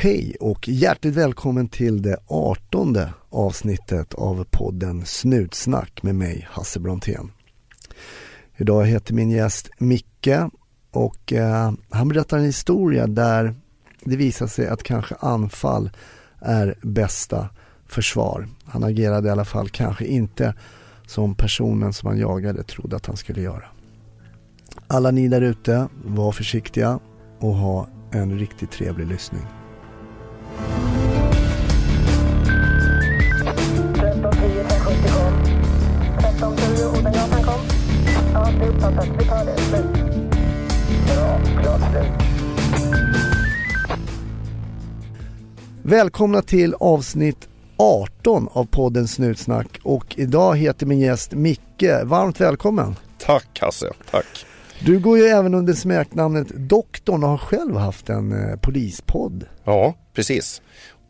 Hej och hjärtligt välkommen till det artonde avsnittet av podden Snutsnack med mig Hasse Brontén. Idag heter min gäst Micke och eh, han berättar en historia där det visar sig att kanske anfall är bästa försvar. Han agerade i alla fall kanske inte som personen som han jagade trodde att han skulle göra. Alla ni där ute, var försiktiga och ha en riktigt trevlig lyssning. Välkomna till avsnitt 18 av podden Snutsnack och idag heter min gäst Micke. Varmt välkommen! Tack Hasse, tack. Du går ju även under smeknamnet Doktorn och har själv haft en eh, polispodd. Ja, precis.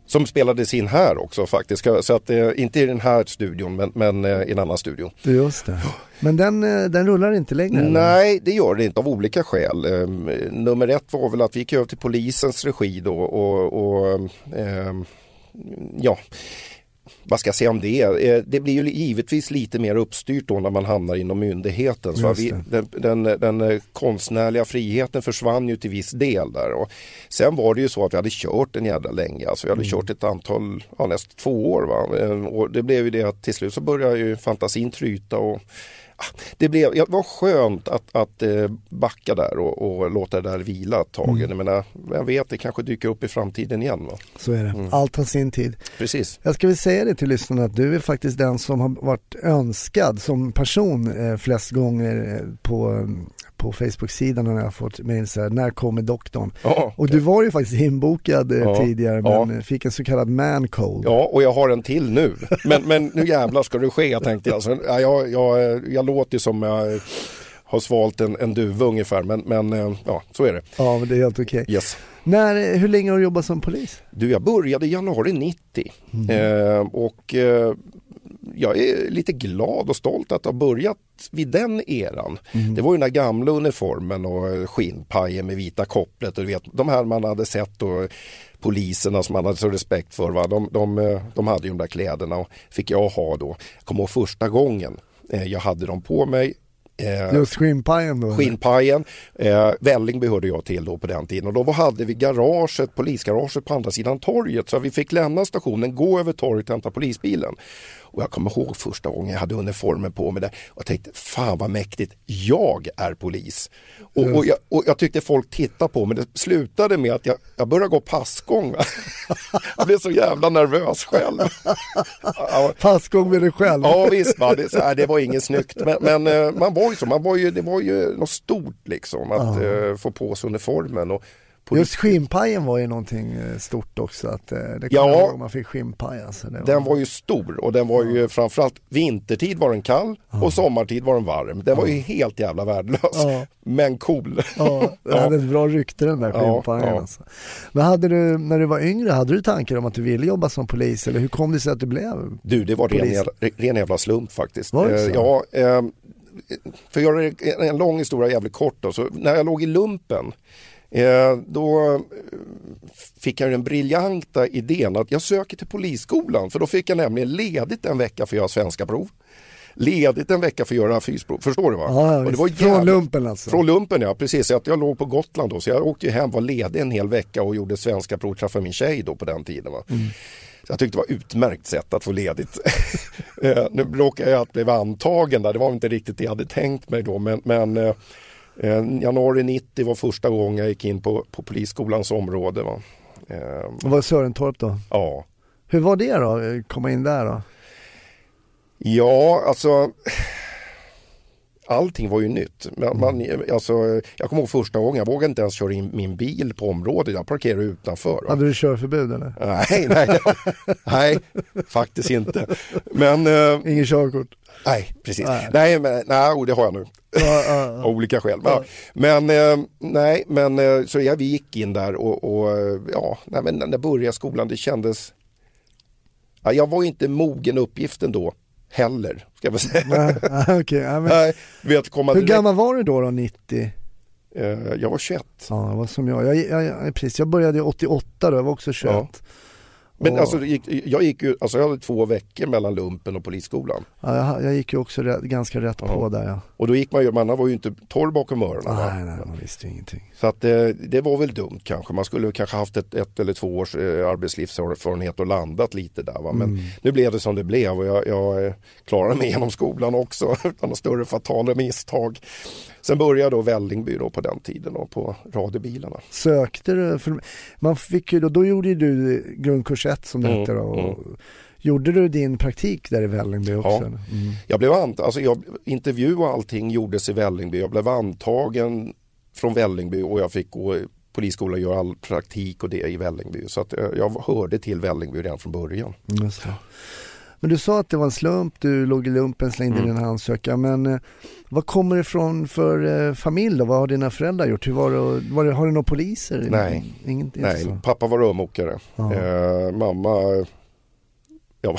Som spelades in här också faktiskt. Så att, eh, inte i den här studion men, men eh, i en annan studio. Just det. Men den, eh, den rullar inte längre? eller? Nej, det gör det inte av olika skäl. Eh, nummer ett var väl att vi gick över till polisens regi då och, och eh, ja, vad ska jag säga om det? Eh, Det blir ju givetvis lite mer uppstyrt då när man hamnar inom myndigheten. Så vi, den, den, den eh, konstnärliga friheten försvann ju till viss del där. Och sen var det ju så att vi hade kört en jädra länge. Alltså vi hade kört ett antal, ja, nästan två år. Va? Eh, Och det blev ju det att till slut så började ju fantasin tryta. Och, det, blev, det var skönt att, att eh, backa där och, och låta det där vila ett tag. Jag, menar, jag vet, det kanske dyker upp i framtiden igen. Va? Så är det. Allt har sin tid. Precis. Jag ska väl säga det till lyssnarna att du är faktiskt den som har varit önskad som person eh, flest gånger eh, på, på Facebook-sidan när jag har fått mejl så här, när kommer doktorn? Ja, Och du var ju faktiskt inbokad eh, Ja, tidigare ja. men eh, fick en så kallad man cold. Ja, och jag har en till nu. Men, men nu jävlar ska det ske tänkte jag. Så, ja, jag, jag, jag låter ju som jag har svalt en, en duva ungefär. Men, men eh, ja, så är det. Ja, men det är helt okej. Yes. När, eh, hur länge har du jobbat som polis? Du, jag började i januari 90. Eh, och eh, jag är lite glad och stolt att ha börjat vid den eran. Det var ju den där gamla uniformen och eh, skinnpajen med vita kopplet och du vet, de här man hade sett och poliserna som man hade så respekt för. Va? De, de, eh, de hade ju de där kläderna och fick jag ha då. Jag kommer ihåg första gången eh, jag hade dem på mig. Eh, Just skinnpajen då? Skinnpajen, eh, Vällingby hörde jag till då på den tiden och då hade vi garaget, polisgaraget på andra sidan torget så vi fick lämna stationen, gå över torget och hämta polisbilen. Och jag kommer ihåg första gången jag hade uniformen på mig där och tänkte fan vad mäktigt, jag är polis. Och, och, jag, och jag tyckte folk tittade på mig, det slutade med att jag, jag började gå passgång. Jag blev så jävla nervös själv. Passgång med dig själv? Ja visst, va? Det, här, det var inget snyggt. Men, men eh, man var ju så, man var ju, det var ju något stort liksom att eh, få på sig uniformen. Och Just skinnpajen var ju någonting eh, stort också, att eh, det Ja. ihåg, man fick skinnpaj alltså. Den var ju stor och den var ju framförallt vintertid var den kall och sommartid var den varm. Den var ju helt jävla värdelös. Ja. Men cool. Ja, det hade ett bra rykte den där Ja, skinnpajen ja. alltså. Men hade du, när du var yngre, hade du tankar om att du ville jobba som polis eller hur kom det sig att du blev? Du, det var ren jävla, ren jävla slump faktiskt. Var det Eh, så? Ja, eh, för att göra en- lång historia jävligt kort då, så när jag låg i lumpen då eh, fick jag den briljanta idén att jag söker till polisskolan för då fick jag nämligen ledigt en vecka för att göra svenska prov. Ledigt en vecka för att göra fysprov, förstår du va? Ja, Och det var Från jävla- lumpen alltså? Från lumpen ja, precis. Så Att jag låg på Gotland då så jag åkte hem, var ledig en hel vecka och gjorde svenska prov, träffade min tjej då på den tiden. Va? Mm. Så jag tyckte det var ett utmärkt sätt att få ledigt. Eh, nu råkade jag att bli antagen där, det var inte riktigt det jag hade tänkt mig då men, men eh, januari 90 var första gången jag gick in på, på polisskolans område. Va? Eh, var Sörentorp då? ja. Hur var det då, komma in där då? ja, alltså Allting var ju nytt. Man, man, alltså, jag kommer ihåg första gången, jag vågade inte ens köra in min bil på området. Jag parkerade utanför. va. Hade du körförbud eller? Nej, nej, nej, faktiskt inte. Men, eh, Ingen körkort? nej, precis. Nej. Nej, men, nej, det har jag nu. Ja, ja, Av ja. olika skäl. Men, eh, nej, men så så ja, vi gick in där och, och eh, ja, nej, men när jag började skolan, det kändes... Ja, jag var inte mogen uppgiften då heller, ska jag väl säga. Nej, nej, okej. Ja, men, Nej, vet, komma hur direkt- gammal var du då, då 90? Eh, jag var 21. Ja, det var som jag. Jag, jag, jag, precis, jag började 88 då, jag var också 21. Ja. Men Och- alltså, det jag gick ju, alltså jag hade två veckor mellan lumpen och polisskolan. Ja, jag, jag gick ju också rätt, ganska rätt Ja. på där ja. Och då gick man ju, man var ju inte torr bakom öronen. Nej, nej, man visste ju ingenting. Så att eh, det var väl dumt kanske. Man skulle kanske haft ett, ett eller två års eh, arbetslivserfarenhet och landat lite där. Va? Men Mm. nu blev det som det blev och jag, jag eh, klarade mig genom skolan också utan några större fatala misstag. Sen började då Vällingby då på den tiden och på radiobilarna. Sökte du, för man fick ju då, då gjorde ju du grundkurs 1 som det Mm, hette då. Och, mm. Gjorde du din praktik där i Vällingby också? Ja. Mm. Jag blev ant- alltså jag, intervju och allting gjordes i Vällingby. Jag blev antagen från Vällingby och jag fick gå polisskola och göra all praktik och det i Vällingby. Så att eh, jag hörde till Vällingby redan från början. Just det. Men du sa att det var en slump, du låg i lumpen, slängde Mm. din ansökan. Men eh, vad kommer det ifrån för eh, familj då? Vad har dina föräldrar gjort? Hur var det, var det, har du några poliser? Nej. Inget, Nej, så. pappa var rörmokare. Ja. Eh, mamma, ja,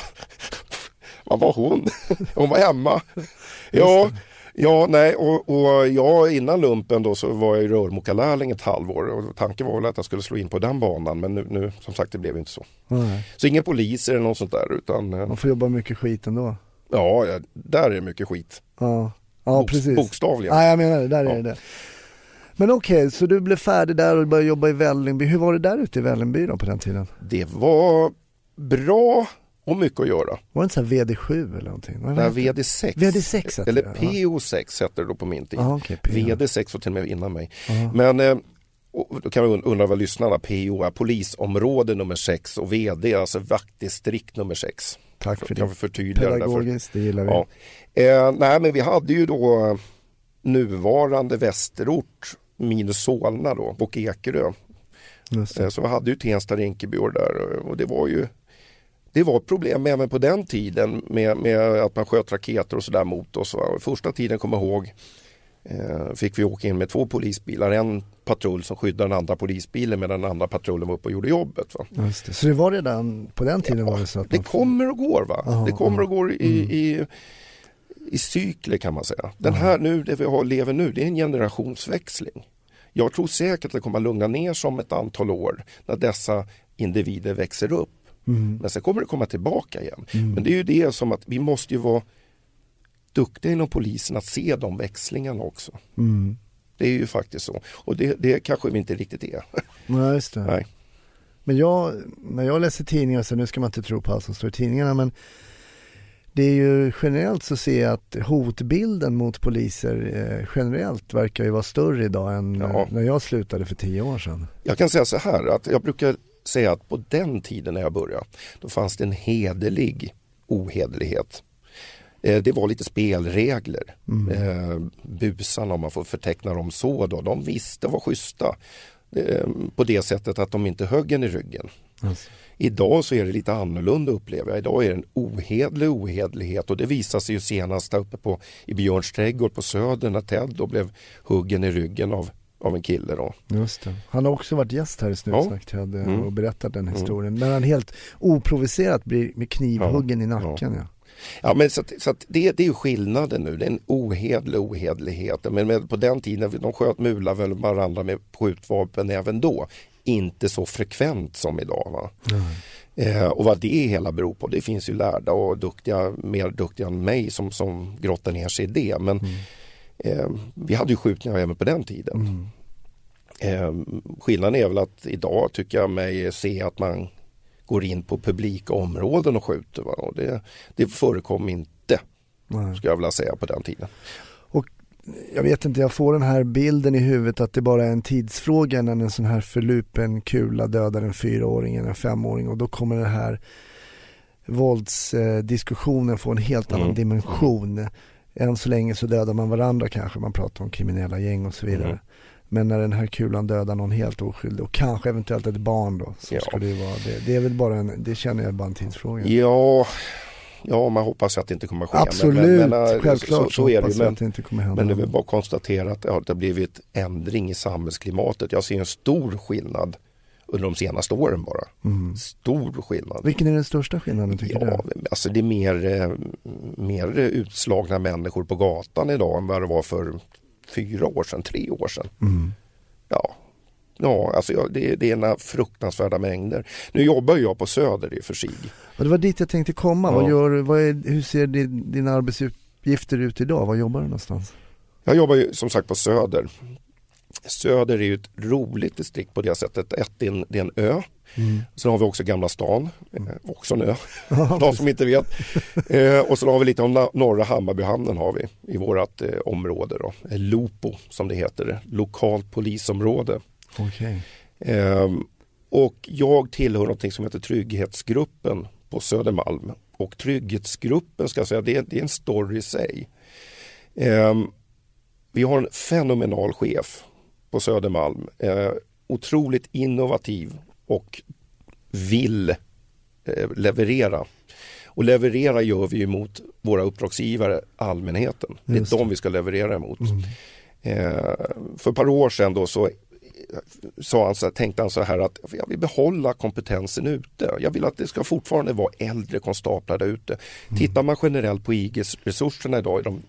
vad var hon? Hon var hemma. Ja, ja nej, och, och jag innan lumpen då så var jag ju rörmokarlärling ett halvår och tanken var väl att jag skulle slå in på den banan men nu, nu som sagt det blev inte så. Nej. Så ingen poliser eller något sånt där utan eh, Man får jobba mycket skit ändå. ja, där är det mycket skit. Ja, ja Boks- precis. Bokstavligen. Ja, jag menar det, där Ja. är det. Men okej, så du blev färdig där och började jobba i Vällingby. Hur var det där ute i Vällingby då på den tiden? Det var bra och mycket att göra. Var det inte så här VD7 eller någonting? Vad Nej, hette det? VD6. VD6 hette Eller det, ja. PO6 hette det då på min tid. Okej, PO. VD6 var till och med innan mig. Ja. Men eh, och då kan man undra vad lyssnarna, PO är polisområde nummer 6 och VD alltså vaktdistrikt nummer 6. Tack för Kan det. förtydliga. Pedagogiskt, det gillar vi. Ja. Eh, nej men vi hade ju då nuvarande Västerort minus Solna då och Ekerö. Eh, Så vi hade ju Tensta, Rinkeby och där och det var ju det var ett problem även på den tiden med, med att man sköt raketer och sådär mot oss. Första tiden kommer jag ihåg eh, fick vi åka in med två polisbilar, en patrull som skyddade den andra polisbilen medan den andra patrullen var uppe och gjorde jobbet. Det. Så det var redan, på den tiden var det så att Det man kommer och går va? Ja, det kommer ja. och går i, i, i cykler kan man säga. Den här nu, det vi har, lever nu, det är en generationsväxling. Jag tror säkert att det kommer att lugna ner sig om ett antal år när dessa individer växer upp. Mm. Men sen kommer det komma tillbaka igen. Men det är ju det som att vi måste ju vara duktiga inom polisen att se de växlingarna också. Mm. Det är ju faktiskt så. Och det, det kanske vi inte riktigt är. Ja, just det. Nej. Men jag, när jag läser tidningar, så nu ska man inte tro på allt som står i tidningarna, men det är ju generellt så ser jag att hotbilden mot poliser eh, generellt verkar ju vara större idag än Ja. när jag slutade för tio år sedan. Jag kan säga så här att jag brukar säga att på den tiden när jag började då fanns det en hederlig ohederlighet. Eh, Det var lite spelregler. Eh, busarna om man får förteckna dem så då, de visste var schyssta. Eh, På det sättet att de inte högg en i ryggen. Alltså. Idag så är det lite annorlunda upplever jag. Idag är det en ohedlig ohederlighet och det visar sig ju senast uppe på, i Björns trädgård på Söder när Ted då blev huggen i ryggen av, av en kille. Då. Just det. Han har också varit gäst här i Snutsnack eh, Mm. och berättat den historien. Men han helt oprovocerat blir med knivhuggen i nacken. Ja. Ja, men så att, så att det, det är ju skillnaden nu, det är en ohederlig ohederlighet. Men med, på den tiden, de sköt mular väl varandra med skjutvapen även då. Inte så frekvent som idag. Va? Eh, och vad det hela beror på, det finns ju lärda och duktiga, mer duktiga än mig som, som grottar ner sig i det. Men eh, vi hade ju skjutningar även på den tiden. Eh, skillnaden är väl att idag tycker jag mig se att man går in på publika områden och skjuter. Va? Och det, det förekom inte, Nej. skulle jag vilja säga, på den tiden. Jag vet inte, jag får den här bilden i huvudet att det bara är en tidsfråga när en sån här förlupen kula dödar en fyraåring eller en femåring och då kommer den här våldsdiskussionen få en helt annan Mm. dimension. Än så länge så dödar man varandra kanske, man pratar om kriminella gäng och så vidare. Mm. Men när den här kulan dödar någon helt oskyldig och kanske eventuellt ett barn då. Så Ja. ska det, vara, det, det är väl bara en, det känner jag bara en tidsfråga. Ja, ja man hoppas att det inte kommer att ske. Absolut, men, men, äh, självklart så, så är det Men, att det inte kommer hända. men det är väl bara att konstatera att ja, det har blivit ändring i samhällsklimatet. Jag ser en stor skillnad under de senaste åren bara. Mm. Stor skillnad. Vilken är den största skillnaden tycker Ja, du? alltså det är mer, eh, mer utslagna människor på gatan idag än vad det var för fyra år sedan, tre år sedan. Mm. Ja, ja alltså jag, det, det är ena fruktansvärda mängder. Nu jobbar jag på Söder i och för sig. Och det var dit jag tänkte komma. Vad Ja. gör, vad är, hur ser din, dina arbetsuppgifter ut idag? Var jobbar du någonstans? Jag jobbar ju som sagt på Söder. Söder är ju ett roligt distrikt på det sättet. Ett, det är en, det är en ö. Mm. Sen har vi också Gamla stan, eh, också en ö, de som inte vet. Eh, och så har vi lite om norra Hammarbyhamnen har vi i vårt eh, område då. Eh, Lopo som det heter, lokalt polisområde. Okej. Ehm, och jag tillhör någonting som heter Trygghetsgruppen på Södermalm. Och Trygghetsgruppen ska jag säga, det är, det är en story i sig. Ehm, vi har en fenomenal chef på Södermalm. Eh, otroligt innovativ och vill eh, leverera. Och leverera gör vi ju mot våra uppdragsgivare, allmänheten. Det är Just det. de vi ska leverera emot. Mm. Eh, för ett par år sedan då så sa han så här, tänkte han så här att jag vill behålla kompetensen ute. Jag vill att det ska fortfarande vara äldre konstaplar där ute. Tittar man generellt på IGs-resurserna idag är de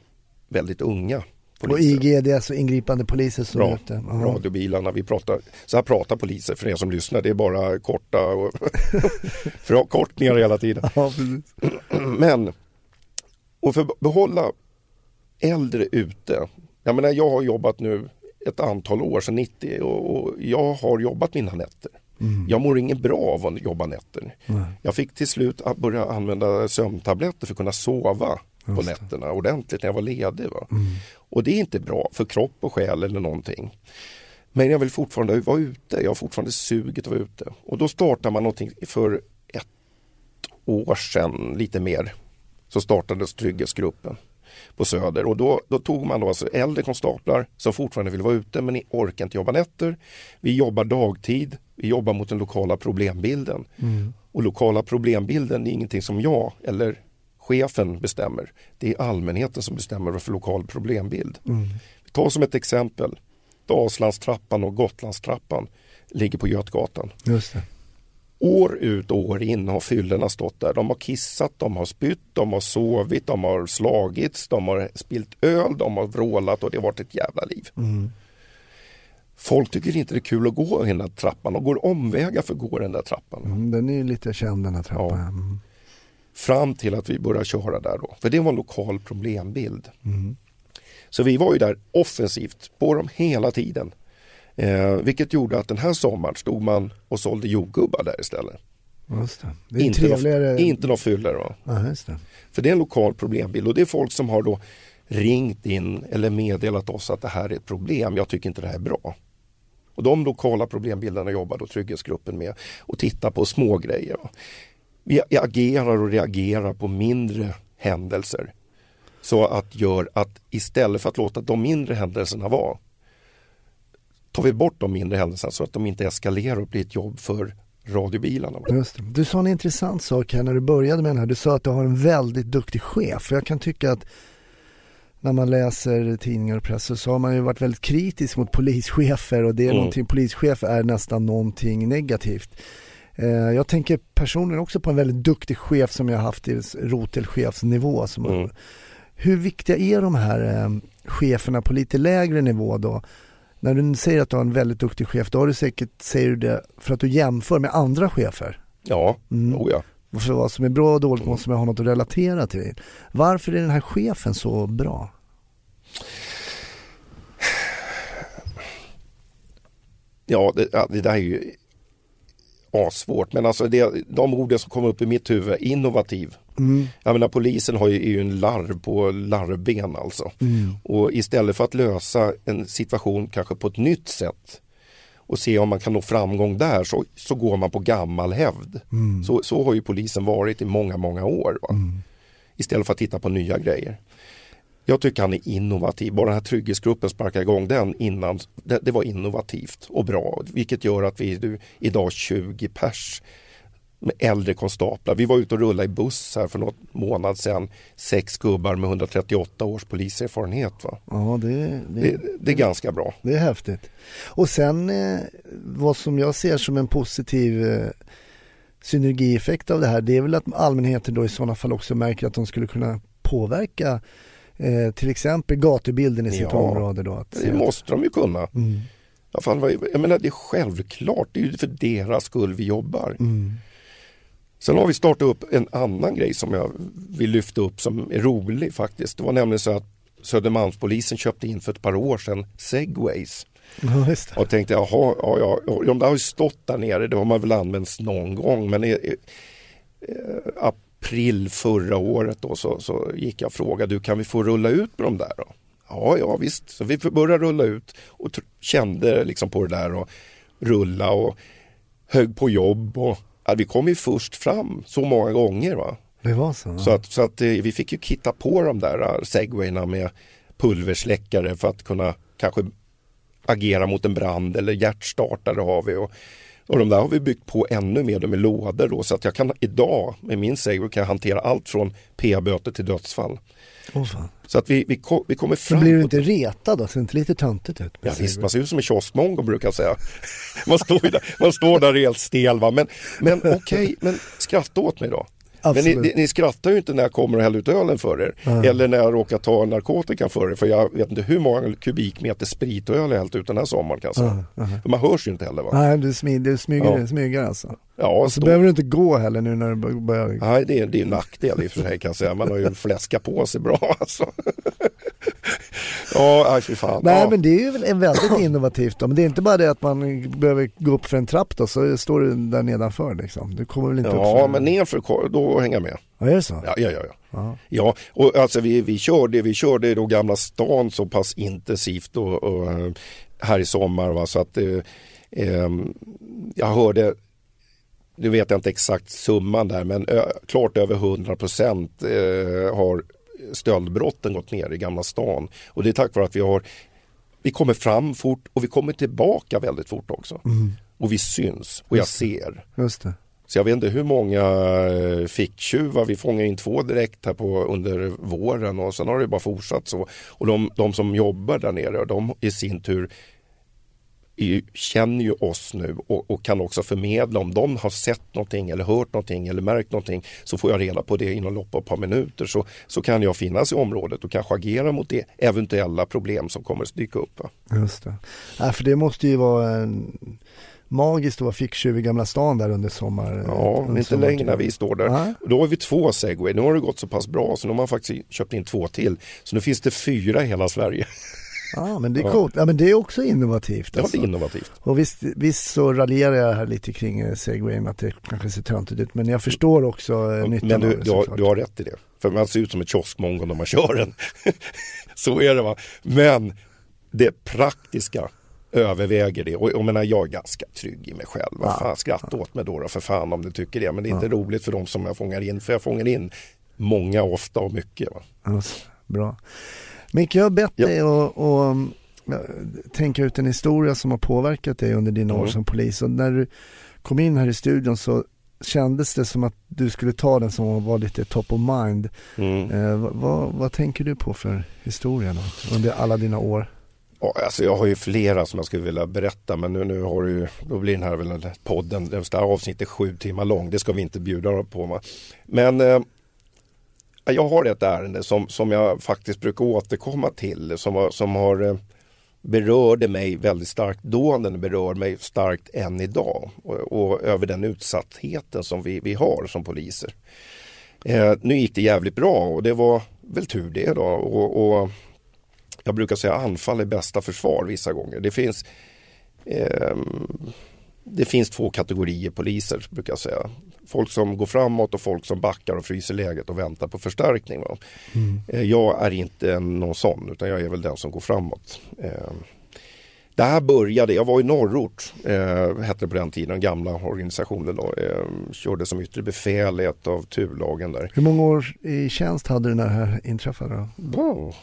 väldigt unga. Och poliser. Det är alltså ingripande poliser som Bra. är ute? Ja. radiobilarna, vi pratar, så här pratar poliser för er som lyssnar, det är bara korta och förkortningar hela tiden. Ja. Men, och för att behålla äldre ute, jag menar jag har jobbat nu ett antal år sedan 90 och, och jag har jobbat mina nätter. Mm. Jag mår inget bra av att jobba nätter. Nej. Jag fick till slut att börja använda sömntabletter för att kunna sova på nätterna ordentligt när jag var ledig. Va? Mm. Och det är inte bra för kropp och själ eller någonting. Men jag vill fortfarande vara ute, jag har fortfarande suget att vara ute. Och då startar man någonting för ett år sedan, lite mer. Så startades Trygghetsgruppen på Söder och då, då tog man då alltså äldre konstaplar som fortfarande vill vara ute men orkar inte jobba nätter. Vi jobbar dagtid, vi jobbar mot den lokala problembilden. Mm. Och lokala problembilden är ingenting som jag eller chefen bestämmer. Det är allmänheten som bestämmer vad för lokal problembild. Mm. Tar som ett exempel. Dalslandstrappan och Gotlandstrappan ligger på Götgatan. Just det. År ut och år in har fyllorna stått där. De har kissat, de har spytt, de har sovit, de har slagits, de har spilt öl, de har vrålat och det har varit ett jävla liv. Mm. Folk tycker inte det är kul att gå den där trappan och går omvägar för att gå den där trappan. Mm. Den är ju lite känd den här trappan. Ja. Fram till att vi började köra där då. För det var en lokal problembild. Mm. Så vi var ju där offensivt på dem hela tiden. Eh, vilket gjorde att den här sommaren stod man och sålde jordgubbar där istället. Just det. Det är inte, trevligare. någon, inte någon fyller va? Ja, just det. För det är en lokal problembild och det är folk som har då ringt in eller meddelat oss att det här är ett problem, jag tycker inte det här är bra. Och de lokala problembilderna jobbar då Trygghetsgruppen med och tittar på små grejer. Vi agerar och reagerar på mindre händelser. Så att gör att istället för att låta de mindre händelserna vara tar vi bort de mindre händelserna så att de inte eskalerar och blir ett jobb för radiobilarna. Du sa en intressant sak här när du började med den här. Du sa att du har en väldigt duktig chef. Jag kan tycka att när man läser tidningar och press så har man ju varit väldigt kritisk mot polischefer och det är Mm. någonting, polischef är nästan någonting negativt. Eh, Jag tänker personligen också på en väldigt duktig chef som jag har haft i rotelchefsnivå. Som Mm. Hur viktiga är de här eh, cheferna på lite lägre nivå då? När du säger att du har en väldigt duktig chef, då har du säkert, säger du det för att du jämför med andra chefer. Ja, Mm. oh ja. För vad som är bra och dåligt måste man ha något att relatera till. Varför är den här chefen så bra? Ja, det, det där är ju assvårt. Men alltså det, de orden som kommer upp i mitt huvud, innovativ. Mm. Jag menar polisen har ju, är ju en larv på larvben alltså. Mm. Och istället för att lösa en situation kanske på ett nytt sätt och se om man kan nå framgång där så, så går man på gammal hävd. Mm. Så, så har ju polisen varit i många, många år. Mm. Istället för att titta på nya grejer. Jag tycker han är innovativ. Bara den här trygghetsgruppen sparkade igång den innan. Det, det var innovativt och bra. Vilket gör att vi du, idag 20 pers med äldre konstaplar. Vi var ute och rullade i buss här för något månad sedan. Sex gubbar med 138 års poliserfarenhet. Va? Ja, det, det, Det, det är ganska bra. det är häftigt. Och sen eh, vad som jag ser som en positiv eh, synergieffekt av det här, det är väl att allmänheten då i sådana fall också märker att de skulle kunna påverka eh, till exempel gatubilden i sitt Ja. område då? Att, Det måste de ju kunna. mm. Fan, vad- jag menar det är självklart, det är ju för deras skull vi jobbar. Mm. Sen har vi startat upp en annan grej som jag vill lyfta upp som är rolig faktiskt. Det var nämligen så att Södermalmspolisen köpte in för ett par år sedan segways. Ja. Och tänkte jaha, ja, ja, ja, de där har ju stått där nere, det har man väl använt någon gång. Men i, i, eh, april förra året då så, så gick jag och frågade, du kan vi få rulla ut med de där då? Ja, ja visst, så vi började rulla ut och kände liksom på det där och rulla och högg på jobb och ja, vi kom ju först fram så många gånger. Va? Det var så? Så att, så att eh, vi fick ju kitta på de där eh, segwayna med pulversläckare för att kunna kanske agera mot en brand eller hjärtstartare har vi. Och, och de där har vi byggt på ännu mer, de är lådor då så att jag kan idag med min segway kan jag hantera allt från p-böter till dödsfall. Fan. Så att vi, vi, vi kommer fram. blir du inte retad då? Ser inte lite töntigt ut? Ja, visst, man ser ut som en kioskmongo brukar jag säga. Man står, där, man står där helt stel va. Men, men okej, men skratta åt mig då. Men ni, ni, skrattar ju inte när jag kommer och häller ut ölen för er. Ja. Eller när jag råkar ta narkotikan för er. För jag vet inte hur många kubikmeter sprit och öl jag hällt ut den här sommaren kan jag säga. För man hörs ju inte heller va. Nej, du, smid, du smyger, Ja. smyger alltså. Ja, Och så stå- behöver du inte gå heller nu när du bör- börjar... Nej, det är, det är en nackdel i och för sig kan jag säga. Man har ju fläskat på sig bra alltså. ja, nej fy fan. Nej ja. men det är ju en väldigt innovativt då. Men det är inte bara det att man behöver gå upp för en trapp då, så står du där nedanför liksom. Du kommer väl inte upp Ja, men nerför, då hänger jag med. Ja, är det så? Ja, ja, ja. ja. Ja. Ja, och alltså vi, vi körde, vi körde då Gamla stan så pass intensivt och, och eh, här i sommar va, så att eh, ehm, jag hörde, nu vet jag inte exakt summan där men klart över 100 procent eh, har stöldbrotten gått ner i Gamla stan och det är tack vare att vi har vi kommer fram fort och vi kommer tillbaka väldigt fort också. Och vi syns och jag ser. Just det. Så jag vet inte hur många eh, ficktjuvar, vi fångade in två direkt här på, under våren och sen har det bara fortsatt så. Och de, de som jobbar där nere, de i sin tur är, känner ju oss nu och, och kan också förmedla om de har sett någonting eller hört någonting eller märkt någonting så får jag reda på det inom loppet av ett par minuter så, så kan jag finnas i området och kanske agera mot det eventuella problem som kommer att dyka upp. Va? Just det. Nej, för det måste ju vara en... magiskt att vara ficktjuv i Gamla stan där under sommar. Ja, under men inte längre när vi står där. Nej. Då har vi två segway. Nu har det gått så pass bra så nu har man faktiskt köpt in två till. Så nu finns det fyra i hela Sverige. Ja, men det är Ja. coolt. Ja, men det är också innovativt. Det var Alltså. innovativt. Och visst, visst så raljerar jag här lite kring eh, segwayn att det kanske ser töntigt ut. Men jag förstår också eh, nyttan Men av du, det du, har, du har rätt i det. För man ser ut som ett kioskmongo när man kör den. så är det va. Men det praktiska överväger det. Och jag menar jag är ganska trygg i mig själv. Vad Ja. fan, skratta åt mig då, då för fan om du tycker det. Men det är inte roligt för de som jag fångar in. För jag fångar in många, ofta och mycket. Va? Ja, bra. Micke, jag har bett Ja. dig att att, um, tänka ut en historia som har påverkat dig under dina år Mm. som polis. Och när du kom in här i studion så kändes det som att du skulle ta den som var lite top of mind. Mm. Eh, vad, vad, tänker du på för historia då, under alla dina år? Ja, alltså jag har ju flera som jag skulle vilja berätta men nu, nu har du då blir den här väl podden, det här avsnittet sju timmar lång, det ska vi inte bjuda på. Va? Men eh, jag har ett ärende som, som jag faktiskt brukar återkomma till som, har- som har eh, berörde mig väldigt starkt då, den berör mig starkt än idag och, och över den utsattheten som vi, vi har som poliser. Eh, nu gick det jävligt bra och det var väl tur det då. Och, och jag brukar säga anfall är bästa försvar vissa gånger. Det finns, eh, det finns två kategorier poliser brukar jag säga. Folk som går framåt och folk som backar och fryser läget och väntar på förstärkning. Va? Eh, Jag är inte någon sån utan jag är väl den som går framåt. Ehm, Det här började, jag var i norrort, eh, hette det på den tiden, den gamla organisationen då. Eh, körde som yttre befäl i ett av turlagen där. Hur många år i tjänst hade du när det här inträffade då?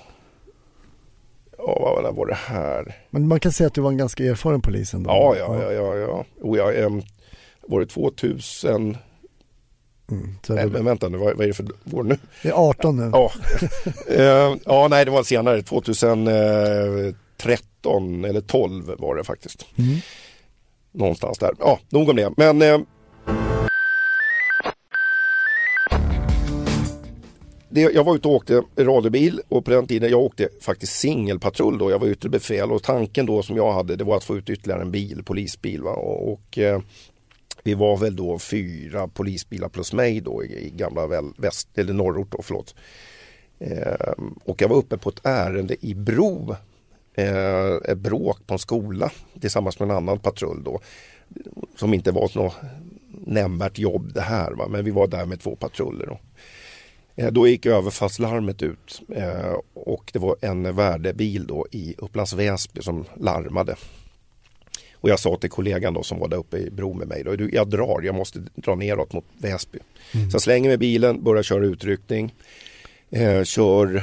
Ja, vad var det här? Men man kan säga att du var en ganska erfaren polis ändå. Ja, ja, ja, ja, ja. Och jag, ehm, var det 2000? Mm, Nej, men vänta nu, vad, vad är det för år nu? det är 18 nu. Ja, Eh, ja nej det var senare, 2013 eller 12 var det faktiskt. Mm. Någonstans där. Ja, nog om det. Men det, jag var ute och åkte radiobil och på den tiden jag åkte faktiskt singelpatrull då. Jag var yttre befäl och tanken då som jag hade det var att få ut ytterligare en bil, polisbil. Va? Och, och eh, vi var väl då fyra polisbilar plus mig då i, i gamla väl, väst, eller norrort då, förlåt. Eh, och jag var uppe på ett ärende i Bro, eh, ett bråk på en skola tillsammans med en annan patrull då. Som inte var något nämnvärt jobb det här va? men vi var där med två patruller. Då. Eh, då gick överfallslarmet ut eh, och det var en värdebil då i Upplands Väsby som larmade. Och jag sa till kollegan då som var där uppe i bro med mig, då, jag drar, jag måste dra neråt mot Väsby. Mm. Så jag slänger med bilen, börjar köra utryckning, eh, kör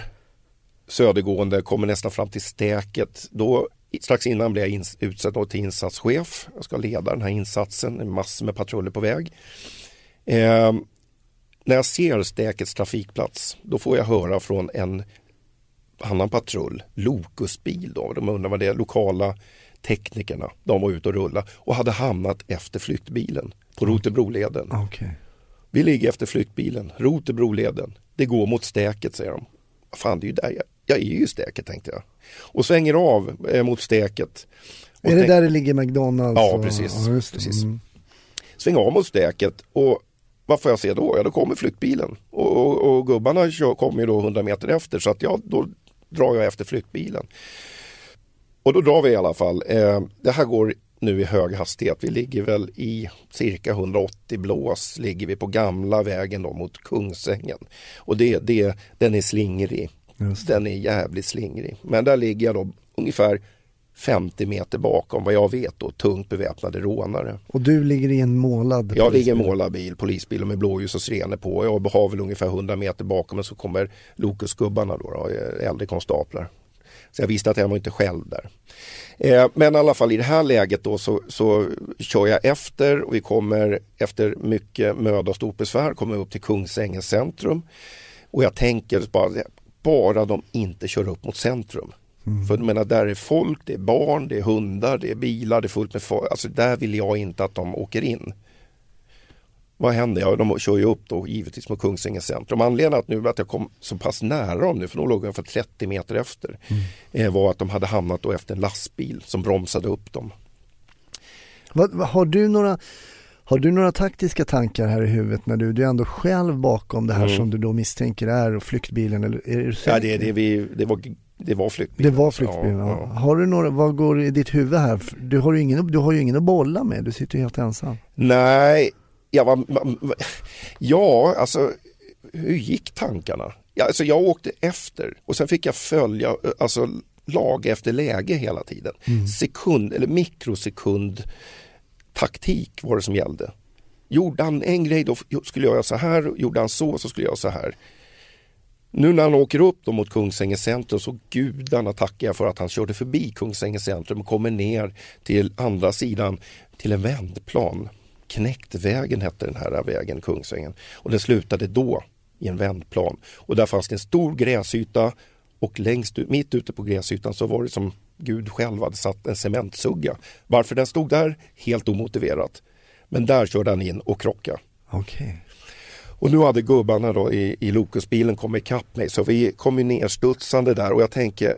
södergående, kommer nästan fram till stäket. Då strax innan blir jag utsedd till insatschef. Jag ska leda den här insatsen, massor med patruller på väg. Eh, när jag ser stäkets trafikplats, då får jag höra från en annan patrull, Lokusbil då, de undrar vad det är, lokala teknikerna, de var ute och rullade och hade hamnat efter flyktbilen på Rotebroleden. Okay. Vi ligger efter flyktbilen, Rotebroleden. Det går mot stäket säger de. Fan, det är ju där jag, jag är ju i stäket tänkte jag. Och svänger av eh, mot stäket. är det där det ligger McDonalds? Ja, precis. Ja, precis. Mm. Svänger av mot stäket och vad får jag se då? Ja, då kommer flyktbilen och, och, och gubbarna kommer ju då 100 meter efter så att ja, då drar jag efter flyktbilen. Och då drar vi i alla fall. Eh, det här går nu i hög hastighet. Vi ligger väl i cirka 180 blås ligger vi på gamla vägen då mot Kungsängen. Och det, det, den är slingrig. Den är jävligt slingrig. Men där ligger jag då ungefär 50 meter bakom vad jag vet då tungt beväpnade rånare. Och du ligger i en målad Jag ligger i en målad bil, polisbil med blåljus och sirener på. Jag har väl ungefär 100 meter bakom och så kommer Lokusgubbarna då, då äldre konstaplar. Så jag visste att jag var inte själv där. Eh, men i alla fall i det här läget då så, så kör jag efter och vi kommer efter mycket möda och stort besvär kommer upp till Kungsängens centrum. Och jag tänker bara, bara de inte kör upp mot centrum. Mm. För jag menar, där är folk, det är barn, det är hundar, det är bilar, det är fullt med folk. Alltså där vill jag inte att de åker in. Vad händer? Ja, de kör ju upp då givetvis mot Kungsängens centrum. Anledningen att nu att jag kom så pass nära dem nu, för de låg ungefär 30 meter efter, mm. Eh, var att de hade hamnat då efter en lastbil som bromsade upp dem. Vad, har du några har du några taktiska tankar här i huvudet när du, du är ändå själv bakom det här mm. som du då misstänker är flyktbilen? Eller är det ja, det, det, vi, det var det var flyktbilen. Det var flyktbilen, ja, ja. Har du några, vad går i ditt huvud här? Du har ju ingen, du har ju ingen att bolla med, du sitter ju helt ensam. Nej, jag var, ja alltså hur gick tankarna? Ja, alltså, jag åkte efter och sen fick jag följa alltså, lag efter läge hela tiden. Mm. Sekund eller mikrosekund taktik var det som gällde. Gjorde han en grej då skulle jag göra så här, gjorde han så så skulle jag göra så här. Nu när han åker upp då mot Kungsängen centrum så gudarna tackar jag för att han körde förbi Kungsängen centrum och kommer ner till andra sidan till en vändplan. Knäktvägen hette den här vägen, Kungsängen. Och den slutade då i en vändplan. Och där fanns det en stor gräsyta och längst ut, mitt ute på gräsytan så var det som Gud själv hade satt en cementsugga. Varför den stod där? Helt omotiverat. Men där körde han in och krockade. Okay. Och nu hade gubbarna då i, i Lokusbilen kommit ikapp mig så vi kom ju nerstudsande där och jag tänker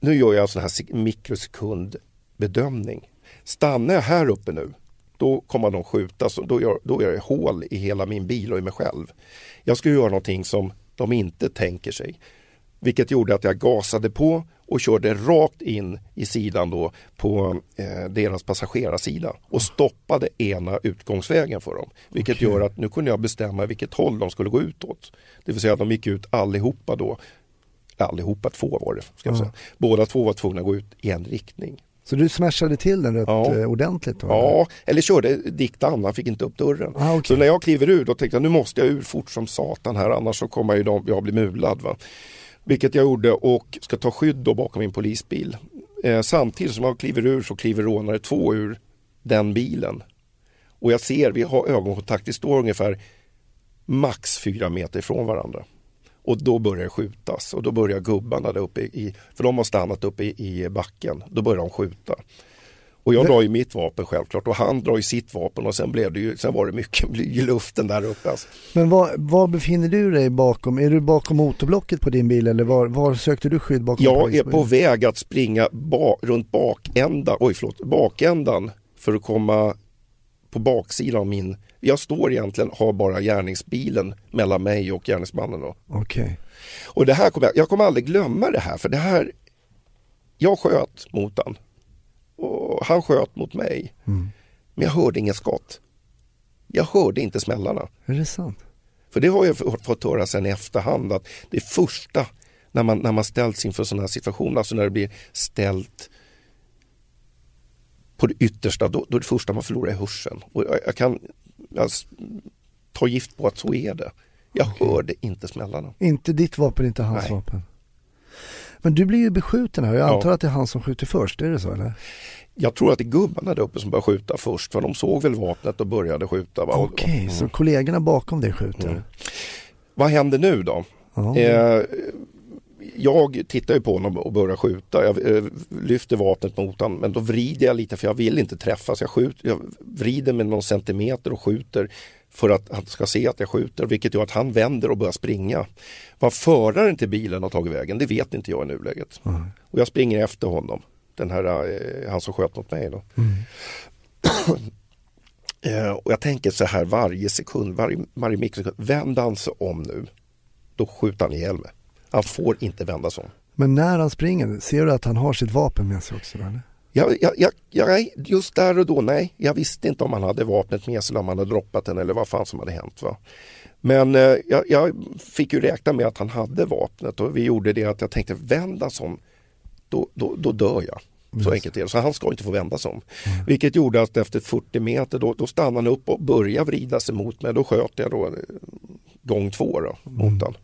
nu gör jag en sån här mikrosekundbedömning. Stannar jag här uppe nu då kommer de skjuta, så då, gör, då gör jag hål i hela min bil och i mig själv. Jag ska göra någonting som de inte tänker sig. Vilket gjorde att jag gasade på och körde rakt in i sidan då på eh, deras passagerarsida och stoppade ena utgångsvägen för dem. Vilket okay. gör att nu kunde jag bestämma vilket håll de skulle gå ut åt. Det vill säga att de gick ut allihopa då, allihopa två var det, ska jag säga. Båda två var tvungna att gå ut i en riktning. Så du smashade till den rätt ja. Eh, ordentligt? Då, ja, eller körde diktan, han fick inte upp dörren. Ah, okay. Så när jag kliver ur då tänkte jag nu måste jag ur fort som satan här annars så kommer jag, jag bli mulad. Va? Vilket jag gjorde och ska ta skydd då bakom min polisbil. Eh, samtidigt som jag kliver ur så kliver rånare två ur den bilen. Och jag ser, vi har ögonkontakt, vi står ungefär max fyra meter ifrån varandra. Och då börjar det skjutas och då börjar gubbarna där uppe i, för de har stannat uppe i, i backen, då börjar de skjuta. Och jag drar ju mitt vapen självklart och han drar ju sitt vapen och sen blev det ju, sen var det mycket bly i luften där uppe. Alltså. Men var, var befinner du dig bakom? Är du bakom motorblocket på din bil eller var, var sökte du skydd bakom? Jag är på väg att springa ba, runt bakändan, oj förlåt, bakändan för att komma på baksidan av min, jag står egentligen, har bara gärningsbilen mellan mig och gärningsmannen då. Okej. Och det här kommer jag, jag kommer aldrig glömma det här för det här, jag sköt mot han och han sköt mot mig. Mm. Men jag hörde inget skott. Jag hörde inte smällarna. Är det sant? För det har jag fått- höra sen i efterhand att det första när man, när man ställs inför sådana här situationer, alltså när det blir ställt på det yttersta, då, då är det första man förlorar är hörseln. Och jag, jag kan jag ta gift på att så är det. Jag hörde inte smällarna. Inte ditt vapen, inte hans Nej. vapen. Men du blir ju beskjuten här. Jag Ja. antar att det är han som skjuter först, är det så eller? Jag tror att det är gubbarna där uppe som började skjuta först, för de såg väl vapnet och började skjuta. Okej, Mm. så kollegorna bakom dig skjuter? Mm. Vad händer nu då? Ja. Eh, jag tittar ju på honom och börjar skjuta. Jag eh, lyfter vapnet mot honom men då vrider jag lite för jag vill inte träffa. Så jag, skjuter, jag vrider med någon centimeter och skjuter för att han ska se att jag skjuter vilket gör att han vänder och börjar springa. Vad föraren till bilen har tagit vägen det vet inte jag i nuläget. Mm. Och jag springer efter honom. Den här, eh, han som sköt mot mig då. Mm. Eh, och jag tänker så här varje sekund, varje, varje mikrosekund. Vänd han sig om nu, då skjuter han ihjäl mig. Han får inte vända sig om. Men när han springer, ser du att han har sitt vapen med sig också? Eller? Jag, jag, jag, just där och då, nej. Jag visste inte om han hade vapnet med sig eller om han hade droppat den eller vad fan som hade hänt. Va? Men eh, jag, jag fick ju räkna med att han hade vapnet och vi gjorde det att jag tänkte vända sig om, då, då, då dör jag. Så enkelt är det. Så han ska inte få vända sig om. Vilket gjorde att efter 40 meter då, då stannade han upp och började vrida sig mot mig. Då sköt jag då eh, gång två då, mot han.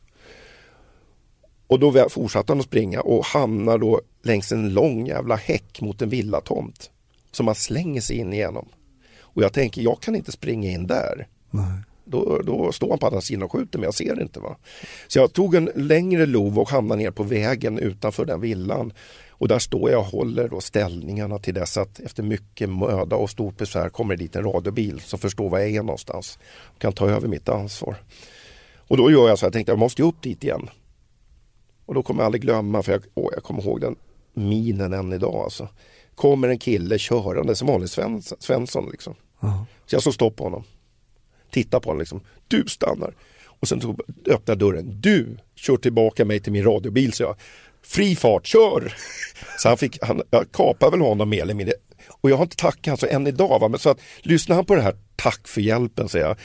Och då fortsatte han att springa och hamnar då längs en lång jävla häck mot en villatomt. Som man slänger sig in igenom. Och jag tänker, jag kan inte springa in där. Nej. Då, då står han på andra sidan och skjuter men jag ser inte. va. Så jag tog en längre lov och hamnade ner på vägen utanför den villan. Och där står jag och håller då ställningarna till dess att efter mycket möda och stort besvär kommer det dit en radiobil som förstår var jag är någonstans. Och kan ta över mitt ansvar. Och då gör jag så jag tänkte jag måste upp dit igen. Och då kommer jag aldrig glömma, för jag, åh, jag kommer ihåg den minen än idag. Alltså. Kommer en kille körande som vanlig Svens, Svensson. Liksom. Ja. Så jag står stopp på honom. Tittar på honom liksom. Du stannar. Och sen så öppnar dörren. Du kör tillbaka mig till min radiobil, så jag. Fri fart, kör! Så han fick, han, jag kapar väl honom mer eller mindre. Och jag har inte tackat honom så än idag. Va? Men så att, lyssnar han på det här, tack för hjälpen, säger jag.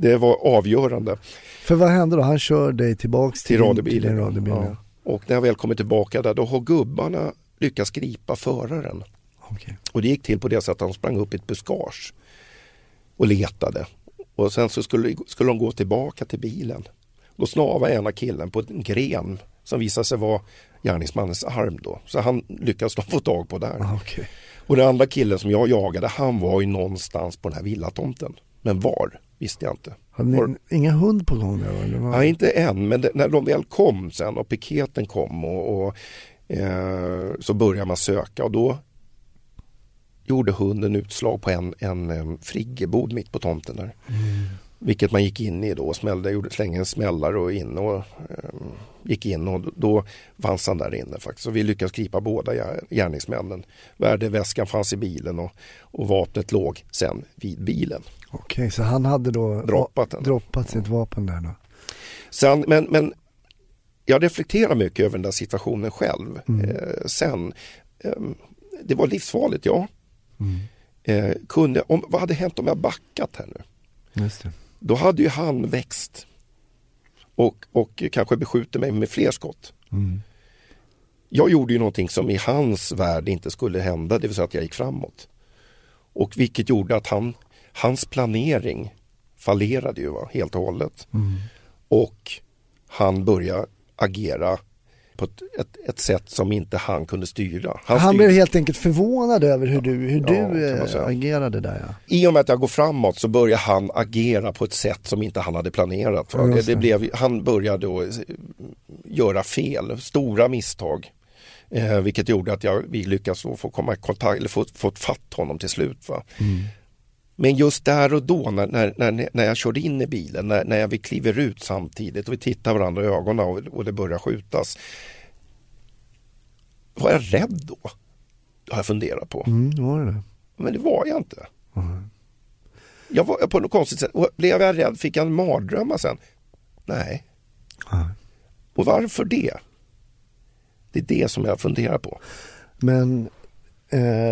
Det var avgörande För vad händer då? Han kör dig tillbaks till, till radiobilen. Till radiobil, ja. Ja. Och när jag väl kommer tillbaka där, då har gubbarna lyckats gripa föraren. Okej. Och det gick till på det sättet att han sprang upp i ett buskage och letade. Och sen så skulle, skulle de gå tillbaka till bilen. Då snavade ena killen på en gren som visade sig vara gärningsmannens arm då. Så han lyckades de få tag på där. Ah, okej. Och den andra killen som jag jagade, han var ju någonstans på den här villatomten. Men var visste jag inte. Hade Var- ni ingen hund på gång där? Vad? Nej, inte än, men det, när de väl kom sen och piketen kom och, och eh, så började man söka och då gjorde hunden utslag på en, en, em, friggebod mitt på tomten där. Vilket man gick in i då, smällde, gjorde, slängde en smällare och in och em, gick in och då fanns han där inne faktiskt. Så vi lyckades gripa båda gär- gärningsmännen. Värdeväskan fanns i bilen och, och vapnet låg sen vid bilen. Okej, så han hade då Droppat den. droppat sitt vapen där då? Sen, men, men jag reflekterar mycket över den där situationen själv. Mm. Eh, sen, ehm, det var livsfarligt, ja. Mm. Eh, kunde, om, vad hade hänt om jag backat här nu? Då hade ju han växt och, och kanske beskjutit mig med fler skott. Mm. Jag gjorde ju någonting som i hans värld inte skulle hända, det vill säga att jag gick framåt. Och vilket gjorde att han, hans planering fallerade ju va, helt och hållet. Mm. Och han började agera på ett, ett, ett sätt som inte han kunde styra. Han, styr- blev helt enkelt förvånad över hur du, hur Ja, du eh, agerade där ja. I och med att jag går framåt så börjar han agera på ett sätt som inte han hade planerat. Ja, Det, det blev, han började då eh, göra fel, stora misstag. Eh, vilket gjorde att jag, vi lyckades få komma i kontakt, eller få, få fatt honom till slut. Va? Men just där och då när, när, när, jag körde in i bilen, när, när vi kliver ut samtidigt och vi tittar varandra i ögonen och, och det börjar skjutas. Var jag rädd då? Har jag funderat på. Mm, var det? Men det var jag inte. Jag var på något konstigt sätt. Och blev jag rädd? Fick jag en mardrömmar sen? Nej. Nej. Och varför det? Det är det som jag funderar på. Men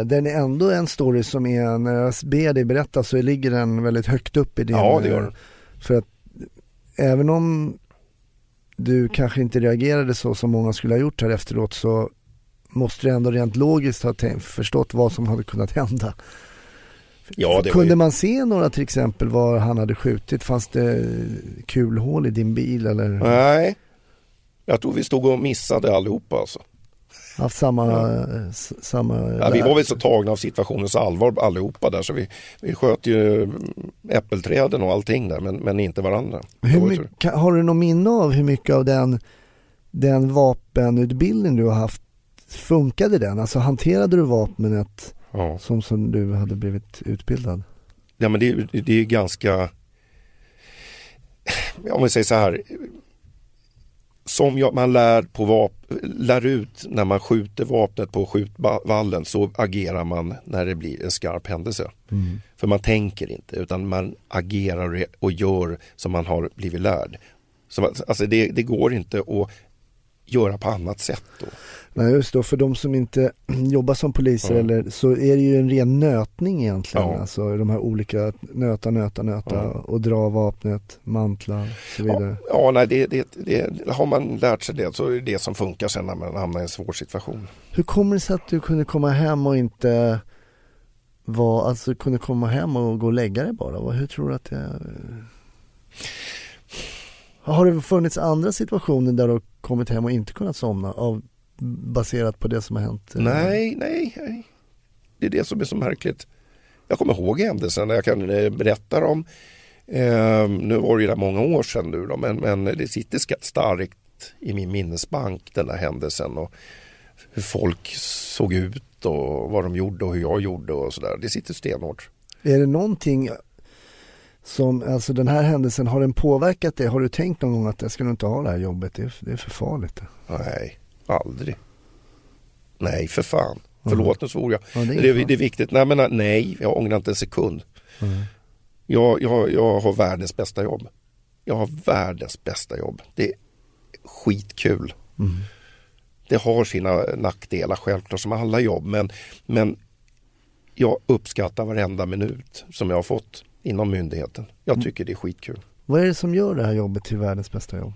den är ändå en story som är, när jag ber dig berätta så ligger den väldigt högt upp i din... Ja, det gör den. eh, För att även om du kanske inte reagerade så som många skulle ha gjort här efteråt så måste du ändå rent logiskt ha förstått vad som hade kunnat hända. Ja, var Kunde ju, man se några till exempel var han hade skjutit? Fanns det kulhål i din bil eller Nej. Jag tror vi stod och missade allihopa alltså. Haft samma... eh, s- samma Ja, vi var väl så tagna av situationens allvar allihopa där så vi, vi sköt ju mm, äppelträden och allting där men, men inte varandra. Hur mycket, har du något minne av hur mycket av den, den vapenutbildning du har haft funkade den? Alltså hanterade du vapnet Ja. som, som du hade blivit utbildad? Ja men det, det är ju ganska, om vi säger så här, som jag, man lär, på vap, lär ut när man skjuter vapnet på skjutvallen så agerar man när det blir en skarp händelse. För man tänker inte utan man agerar och gör som man har blivit lärd. Så, alltså det, det går inte att göra på annat sätt då. Nej just då, för de som inte jobbar som poliser Ja. eller så är det ju en ren nötning egentligen. Ja. Alltså de här olika nöta, nöta, nöta Ja. och dra vapnet, mantlar och så vidare. Ja, ja nej, det, det, det, har man lärt sig det så är det det som funkar sen när man hamnar i en svår situation. Hur kommer det sig att du kunde komma hem och inte var, alltså kunde komma hem och gå och lägga dig bara? Hur tror du att det... Har det funnits andra situationer där du har kommit hem och inte kunnat somna av, baserat på det som har hänt? eh? Nej, nej, nej. Det är det som är så märkligt. Jag kommer ihåg händelsen, jag kan eh, berätta dem. Eh, nu var det ju många år sedan nu då, men, men det sitter starkt i min minnesbank den här händelsen och hur folk såg ut och vad de gjorde och hur jag gjorde och sådär. Det sitter stenhårt. Är det någonting som, alltså den här händelsen, har den påverkat dig? Har du tänkt någon gång att jag skulle inte ha det här jobbet? Det är, det är för farligt. Nej, aldrig. Nej, för fan. Förlåt, nu svor jag. Ja, det är det, det är viktigt. Nej, men nej, jag ångrar inte en sekund. Jag, jag, jag har världens bästa jobb. Jag har världens bästa jobb. Det är skitkul. Det har sina nackdelar självklart som alla jobb men, men jag uppskattar varenda minut som jag har fått inom myndigheten. Jag tycker det är skitkul. Vad är det som gör det här jobbet till världens bästa jobb?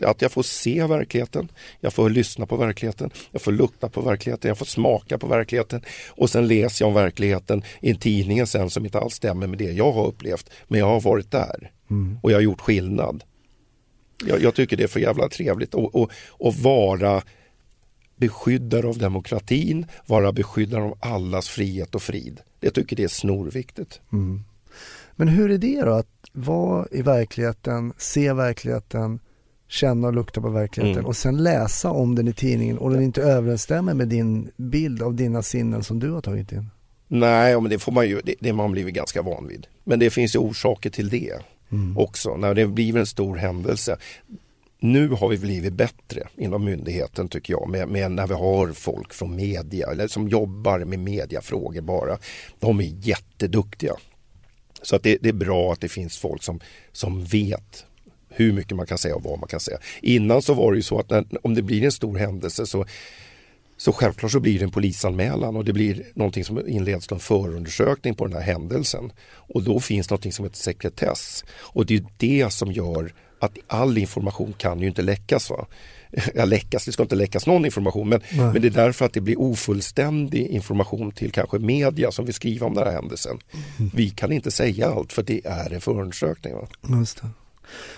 Att jag får se verkligheten, jag får lyssna på verkligheten, jag får lukta på verkligheten, jag får smaka på verkligheten och sen läser jag om verkligheten i en tidningen sen som inte alls stämmer med det jag har upplevt. Men jag har varit där och jag har gjort skillnad. Jag, jag tycker det är för jävla trevligt och, och, och vara beskyddare av demokratin, vara beskyddare av allas frihet och frid. Jag tycker det är snorviktigt. Men hur är det då att vara i verkligheten, se verkligheten, känna och lukta på verkligheten Mm. och sen läsa om den i tidningen och den inte överensstämmer med din bild av dina sinnen som du har tagit in? Nej, men det får man ju, det, det har man blivit ganska van vid. Men det finns ju orsaker till det också, när det blir en stor händelse. Nu har vi blivit bättre inom myndigheten tycker jag, med, med när vi har folk från media, eller som jobbar med mediafrågor bara. De är jätteduktiga. Så att det, det är bra att det finns folk som, som vet hur mycket man kan säga och vad man kan säga. Innan så var det ju så att när, om det blir en stor händelse så så självklart så blir det en polisanmälan och det blir någonting som inleds en förundersökning på den här händelsen. Och då finns någonting som heter sekretess. Och det är det som gör att all information kan ju inte läckas. Va? Ja, läckas, det ska inte läckas någon information men, Nej. men det är därför att det blir ofullständig information till kanske media som vill skriva om den här händelsen. Vi kan inte säga allt för det är en förundersökning. Va? Just det.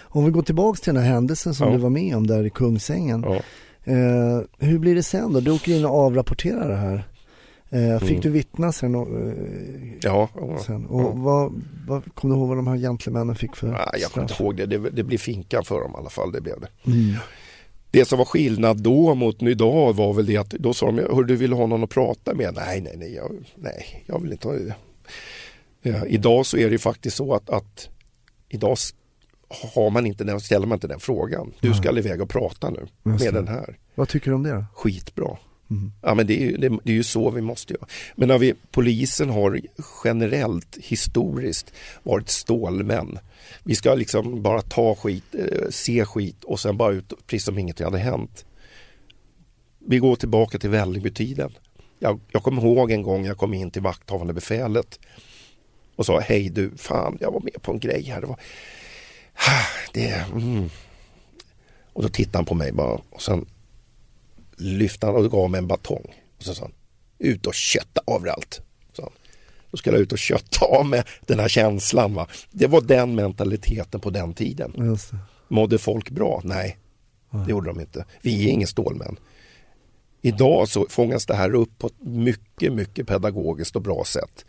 Om vi går tillbaks till den här händelsen som Ja. du var med om där i Kungsängen. Ja. Eh, hur blir det sen då? Du åker in och avrapporterar det här. Eh, fick Mm. du vittna sen? Och, eh, Ja, ja. sen? och Ja. vad, vad, kommer du ihåg vad de här gentlemännen fick för Nej, jag kommer inte ihåg det. det. Det blir finkan för dem i alla fall, det blev det. Mm. Det som var skillnad då mot idag var väl det att då sa de, hör du vill ha någon att prata med? Nej, nej, nej, jag, nej, jag vill inte ha det. Eh, idag så är det ju faktiskt så att, att idag har man inte den, ställer man inte den frågan. Du ska iväg och prata nu Just med det. den här. Vad tycker du om det då? Skitbra. Mm. Ja men det är, ju, det, det är ju så vi måste göra. Men när vi, polisen har generellt historiskt varit stålmän. Vi ska liksom bara ta skit, eh, se skit och sen bara ut precis som inget hade hänt. Vi går tillbaka till Vällingbytiden. Jag, jag kommer ihåg en gång jag kom in till vakthavande befälet och sa hej du, fan jag var med på en grej här. Det var, det, mm. Och då tittade han på mig bara och sen lyfte han och gav mig en batong. Och så sa han, ut och kötta överallt. Så han. Då skulle jag ut och kötta av med den här känslan. Va? Det var den mentaliteten på den tiden. Just det. Mådde folk bra? Nej, det gjorde de inte. Vi är ingen stålmän. Idag så fångas det här upp på ett mycket, mycket pedagogiskt och bra sätt.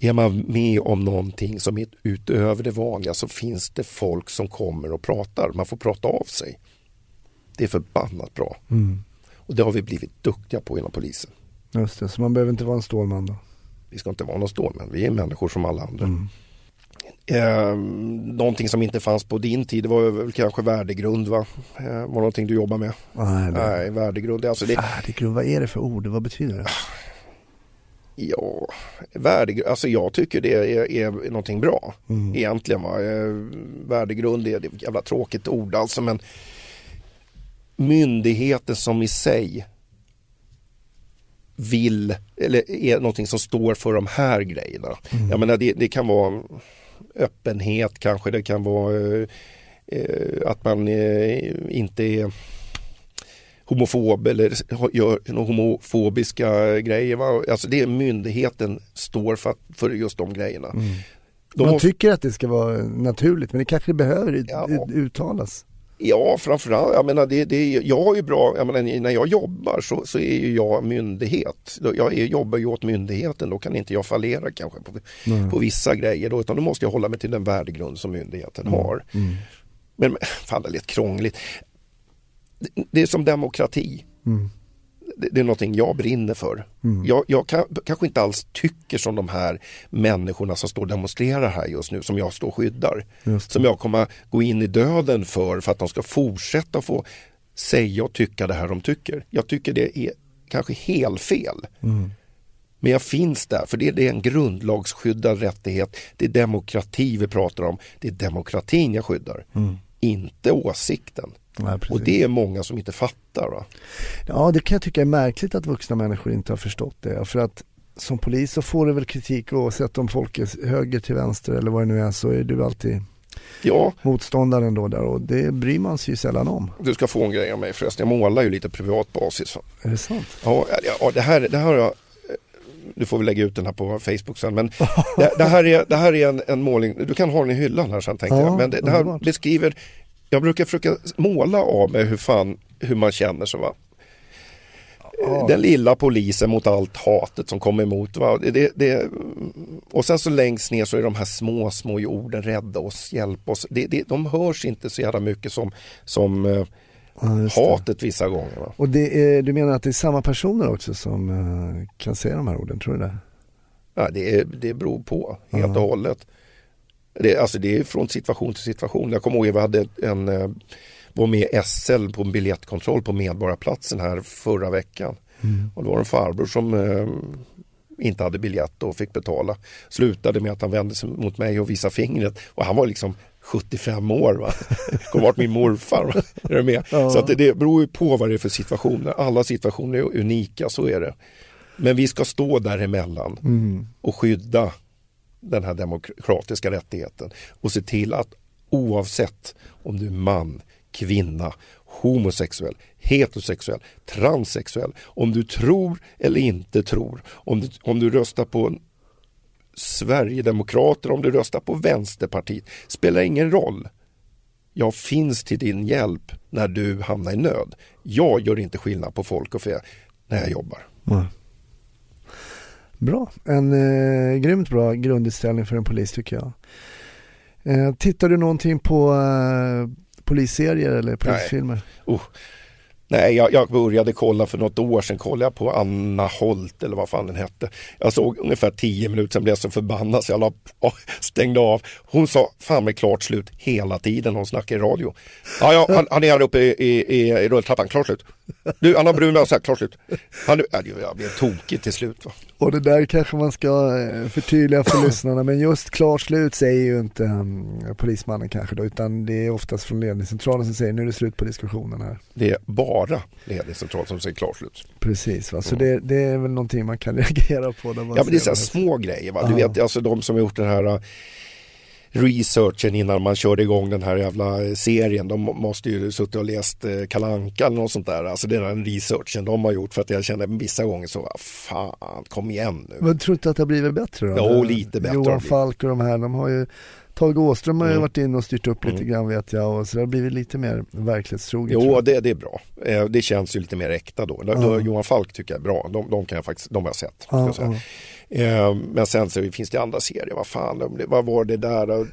Är man med om någonting som är utöver det vanliga så finns det folk som kommer och pratar. Man får prata av sig. Det är förbannat bra. Mm. Och det har vi blivit duktiga på inom polisen. Just det, så man behöver inte vara en stålman då? Vi ska inte vara någon stålmän, vi är människor som alla andra. Mm. Eh, någonting som inte fanns på din tid var kanske värdegrund va? Eh, var någonting du jobbar med? Nej, det... Nej, värdegrund, alltså det, Färdiggrund, vad är det för ord? Vad betyder det? Ja, värdegrund, alltså jag tycker det är, är någonting bra Mm. egentligen. Va? Eh, värdegrund är, det är ett jävla tråkigt ord alltså men myndigheten som i sig vill, eller är någonting som står för de här grejerna. Jag menar det, det kan vara öppenhet kanske, det kan vara eh, eh, att man eh, inte är homofob eller har- gör några homofobiska grejer. Va? Alltså det är myndigheten står för, att, för just de grejerna. De Man måste- tycker att det ska vara naturligt men det kanske behöver ut- Ja. ut- uttalas. Ja, framförallt. Jag menar, det, det, jag har ju bra, jag menar, när jag jobbar så, så är ju jag myndighet. Jag är, jobbar ju åt myndigheten, då kan inte jag fallera kanske på, på vissa grejer. Då, utan då måste jag hålla mig till den värdegrund som myndigheten har. Mm. Men, fan, det är lite krångligt. Det, det är som demokrati. Mm. Det, det är någonting jag brinner för. Mm. Jag, jag kan, kanske inte alls tycker som de här människorna som står och demonstrerar här just nu, som jag står och skyddar som jag kommer gå in i döden för för att de ska fortsätta få säga och tycka det här de tycker. Jag tycker det är kanske helt fel. Mm. Men jag finns där för det, är en grundlagsskyddad rättighet. Det är demokrati vi pratar om. Det är demokratin jag skyddar. Inte åsikten. Ja. Och det är många som inte fattar. Va? Ja, det kan jag tycka är märkligt att vuxna människor inte har förstått det. För att som polis så får du väl kritik oavsett om folk är höger till vänster eller vad det nu är så är du alltid Ja, motståndaren då där och det bryr man sig ju sällan om. du ska få en grej av mig förresten. Jag målar ju lite privat basis. Är det sant? Ja, ja det, här, det här har jag du får väl lägga ut den här på Facebook sen. Men det, det här är, det här är en, en målning, du kan ha den i hyllan här sen tänkte Ja, jag. Men det, det här underbart. beskriver, jag brukar försöka måla av mig hur fan, hur man känner sig. Va? Den lilla polisen mot allt hatet som kommer emot. Va? Det, det, och sen så längst ner så är de här små, små orden, rädda oss, hjälp oss. Det, det, de hörs inte så jävla mycket som, som eh, Ja, det. hatet vissa gånger. Va? Och det är, du menar att det är samma personer också som eh, kan säga de här orden, tror du det? Ja, det, är, det beror på helt och hållet. Det, alltså det är från situation till situation. Jag kommer ihåg att vi hade en, eh, var med i SL på en biljettkontroll på Medborgarplatsen här förra veckan. Och det var en farbror som eh, inte hade biljett och fick betala. Slutade med att han vände sig mot mig och visade fingret. Och han var liksom 75 år. Va? Kommer varit min morfar. Va? Är du med? Ja. Så att det, det beror ju på vad det är för situationer. Alla situationer är unika, så är det. Men vi ska stå däremellan Mm. och skydda den här demokratiska rättigheten och se till att oavsett om du är man, kvinna, homosexuell, heterosexuell, transsexuell, om du tror eller inte tror, om du, om du röstar på Sverigedemokrater, om du röstar på Vänsterpartiet, spelar ingen roll. Jag finns till din hjälp när du hamnar i nöd. Jag gör inte skillnad på folk och fe när jag jobbar. Ja. Bra, en eh, grymt bra grundinställning för en polis tycker jag. Eh, tittar du någonting på, eh, polisserier eller polisfilmer? Uh. Nej, jag, jag, började kolla för något år sedan, kollade jag på Anna Holt eller vad fan den hette. Jag såg ungefär tio minuter, sen blev jag så förbannad så jag la, stängde av. Hon sa fan med klart slut hela tiden hon snackade i radio. Ja, ja han, han är här uppe i, i, i rulltrappan, klart slut. Du, Anna Brun sagt klart slut. Han, jag blev tokig till slut. Va? Och det där kanske man ska eh, förtydliga för lyssnarna, men just klart slut säger ju inte um, polismannen kanske då, utan det är oftast från ledningscentralen som säger nu är det slut på diskussionen här. Det är bara ledningscentralen som säger klart slut. Precis, va? så mm. det, det, är väl någonting man kan reagera på. Ja, men det är så små grejer. Va? Du vet, alltså de som har gjort den här researchen innan man körde igång den här jävla serien. De måste ju suttit och läst eh, Kalanka eller något sånt där. Alltså det är den researchen de har gjort för att jag känner vissa gånger så, fan kom igen nu. Men tror du inte att det har blivit bättre då? Jo, lite bättre. Johan Falk och de här, de har ju Tage Åström har ju mm. varit inne och styrt upp lite mm. grann vet jag och så det har blivit lite mer verklighetstroget. Jo, det, det är bra. Eh, det känns ju lite mer äkta då. då Johan Falk tycker jag är bra. De, de kan jag faktiskt, de har jag sett. Ja. Eh, men sen så finns det andra serier, vad fan, vad var det där?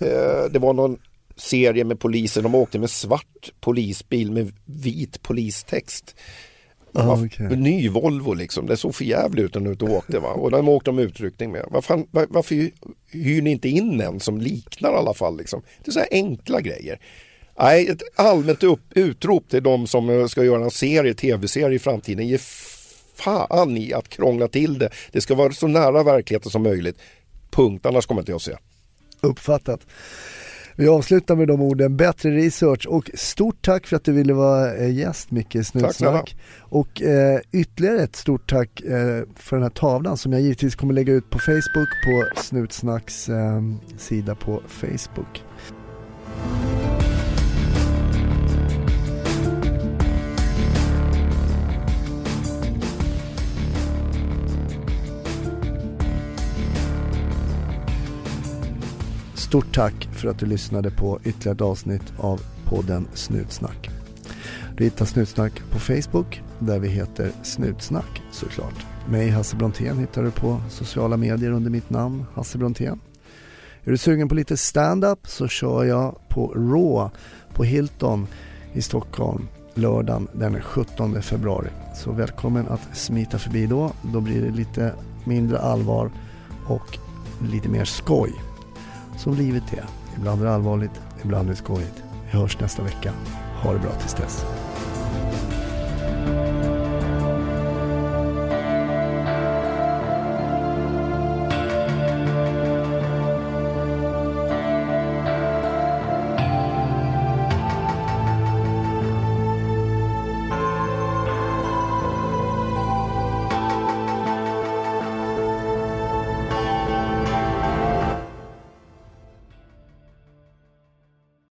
Eh, det var någon serie med poliser, de åkte med svart polisbil med vit polistext. Ah, okay. Ny Volvo liksom, det såg för jävligt ut när de ute och åkte va? och de åkte de utryckning med. Var fan, var, varför hyr ni inte in en som liknar i alla fall liksom? Det är så här enkla grejer. Nej, ett allmänt upp, utrop till de som eh, ska göra en serie, tv-serie i framtiden. Ge fan i att krångla till det. Det ska vara så nära verkligheten som möjligt. Punkt, annars kommer inte jag se. Uppfattat. Vi avslutar med de orden, bättre research och stort tack för att du ville vara eh, gäst Micke Snutsnack. Och eh, ytterligare ett stort tack eh, för den här tavlan som jag givetvis kommer lägga ut på Facebook på Snutsnacks eh, sida på Facebook. Stort tack för att du lyssnade på ytterligare ett avsnitt av podden Snutsnack. Du hittar Snutsnack på Facebook där vi heter Snutsnack såklart. Mig Hasse Brontén hittar du på sociala medier under mitt namn Hasse Brontén. Är du sugen på lite stand-up så kör jag på Raw på Hilton i Stockholm lördagen den 17 februari. Så välkommen att smita förbi då. Då blir det lite mindre allvar och lite mer skoj som livet är. Ibland är det allvarligt, ibland är det skojigt. Vi hörs nästa vecka. Ha det bra tills dess.